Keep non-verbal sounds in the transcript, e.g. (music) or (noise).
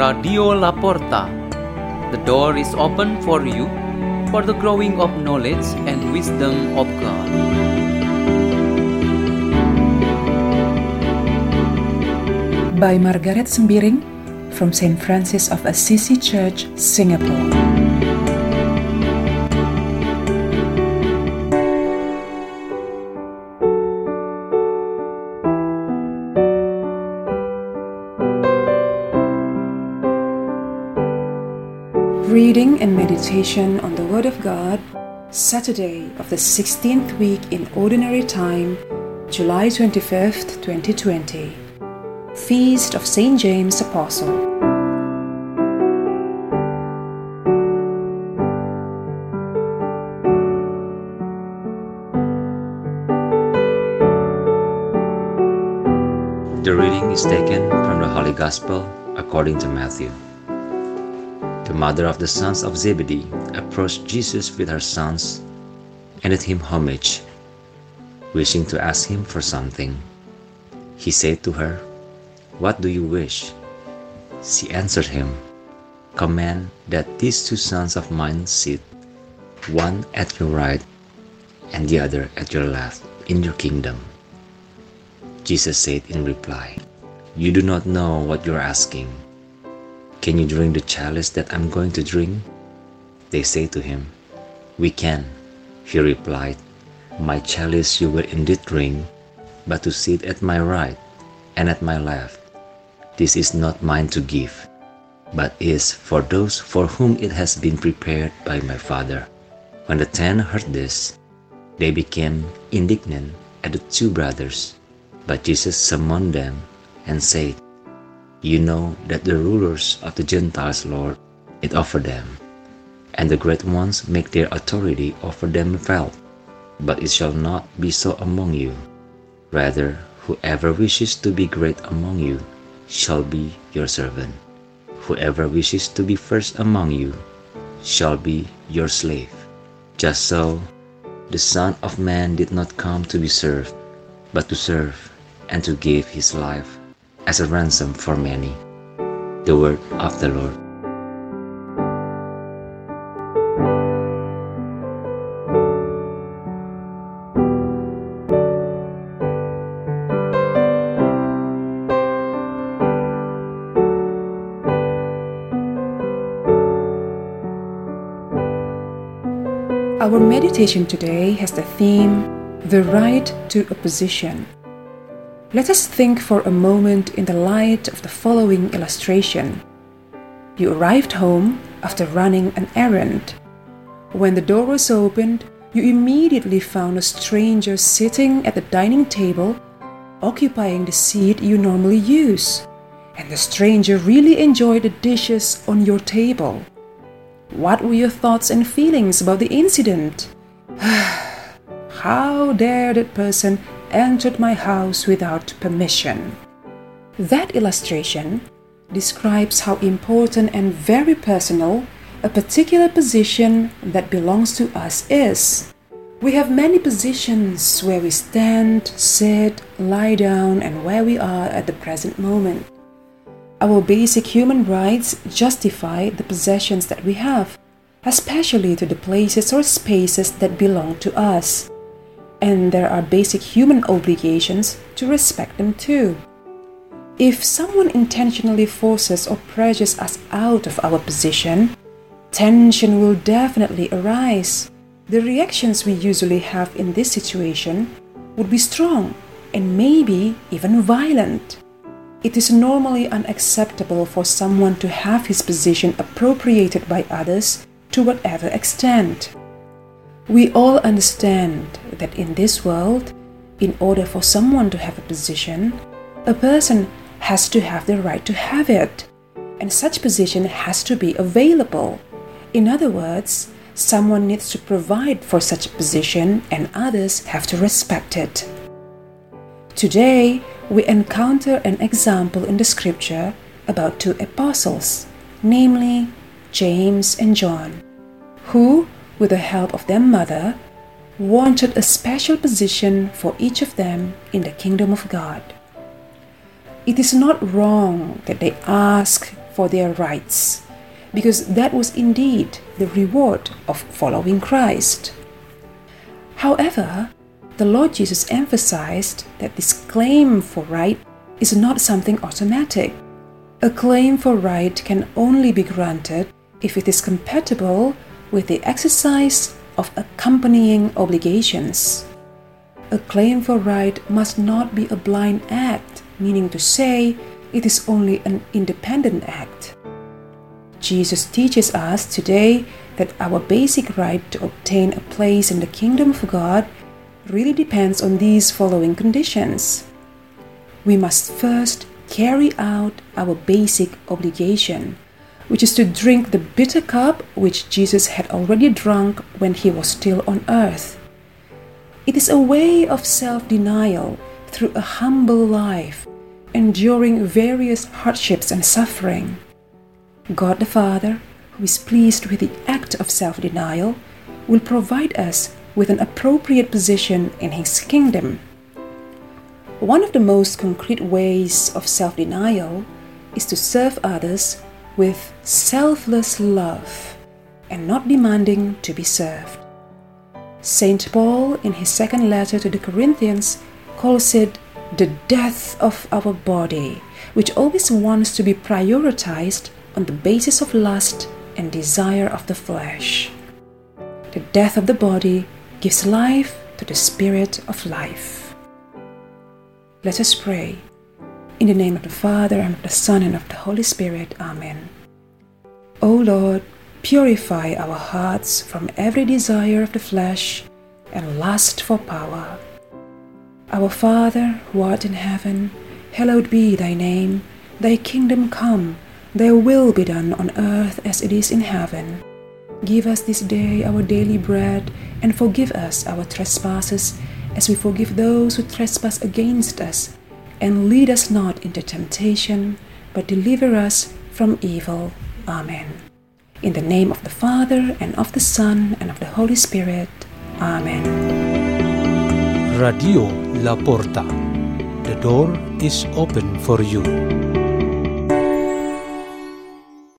Radio La Porta. The door is open for you for the growing of knowledge and wisdom of God. By Margaret Sembiring from St. Francis of Assisi Church, Singapore. Reading and meditation on the Word of God, Saturday of the 16th week in Ordinary Time, July 25th, 2020. Feast of St. James Apostle. The reading is taken from the Holy Gospel according to Matthew. The mother of the sons of Zebedee approached Jesus with her sons and did him homage, wishing to ask him for something. He said to her, What do you wish? She answered him, Command that these two sons of mine sit, one at your right and the other at your left, in your kingdom. Jesus said in reply, You do not know what you are asking. Can you drink the chalice that I'm going to drink? They say to him, We can. He replied, My chalice you will indeed drink, but to sit at my right and at my left, this is not mine to give, but is for those for whom it has been prepared by my Father. When the ten heard this, they became indignant at the two brothers. But Jesus summoned them and said, You know that the rulers of the Gentiles lord it over them, and the great ones make their authority over them felt. But it shall not be so among you. Rather, whoever wishes to be great among you shall be your servant. Whoever wishes to be first among you shall be your slave. Just so, the Son of Man did not come to be served, but to serve and to give his life as a ransom for many. The word of the Lord. Our meditation today has the theme The Right to a Position. Let us think for a moment in the light of the following illustration. You arrived home after running an errand. When the door was opened, you immediately found a stranger sitting at the dining table, occupying the seat you normally use. And the stranger really enjoyed the dishes on your table. What were your thoughts and feelings about the incident? (sighs) How dare that person entered my house without permission? That illustration describes how important and very personal a particular position that belongs to us is. We have many positions where we stand, sit, lie down, and where we are at the present moment. Our basic human rights justify the possessions that we have, especially to the places or spaces that belong to us. And there are basic human obligations to respect them too. If someone intentionally forces or pressures us out of our position, tension will definitely arise. The reactions we usually have in this situation would be strong and maybe even violent. It is normally unacceptable for someone to have his position appropriated by others to whatever extent. We all understand that in this world, in order for someone to have a position, a person has to have the right to have it, and such position has to be available. In other words, someone needs to provide for such a position, and others have to respect it. Today, we encounter an example in the scripture about two apostles, namely James and John, who, with the help of their mother, wanted a special position for each of them in the kingdom of God. It is not wrong that they ask for their rights, because that was indeed the reward of following Christ. However, the Lord Jesus emphasized that this claim for right is not something automatic. A claim for right can only be granted if it is compatible with the exercise of accompanying obligations. A claim for right must not be a blind act, meaning to say, it is only an independent act. Jesus teaches us today that our basic right to obtain a place in the kingdom of God really depends on these following conditions. We must first carry out our basic obligation, which is to drink the bitter cup which Jesus had already drunk when he was still on earth. It is a way of self denial through a humble life, enduring various hardships and suffering. God the Father, who is pleased with the act of self denial, will provide us with an appropriate position in His kingdom. One of the most concrete ways of self denial is to serve others with selfless love and not demanding to be served. St. Paul, in his second letter to the Corinthians, calls it the death of our body, which always wants to be prioritized on the basis of lust and desire of the flesh. The death of the body gives life to the spirit of life. Let us pray. In the name of the Father, and of the Son, and of the Holy Spirit. Amen. O Lord, purify our hearts from every desire of the flesh and lust for power. Our Father, who art in heaven, hallowed be thy name. Thy kingdom come, thy will be done on earth as it is in heaven. Give us this day our daily bread, and forgive us our trespasses, as we forgive those who trespass against us. And lead us not into temptation, but deliver us from evil. Amen. In the name of the Father, and of the Son, and of the Holy Spirit. Amen. Radio La Porta. The door is open for you.